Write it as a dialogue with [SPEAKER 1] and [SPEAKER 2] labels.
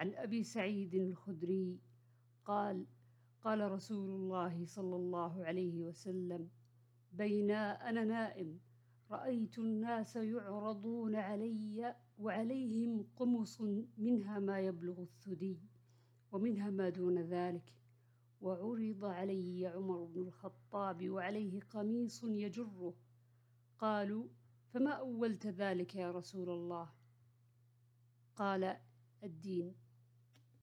[SPEAKER 1] عن أبي سعيد الخدري قال قال رسول الله صلى الله عليه وسلم بينا أنا نائم رأيت الناس يعرضون علي وعليهم قمص منها ما يبلغ الثدي ومنها ما دون ذلك وعرض علي عمر بن الخطاب وعليه قميص يجره. قالوا فما أولت ذلك يا رسول الله؟ قال الدين.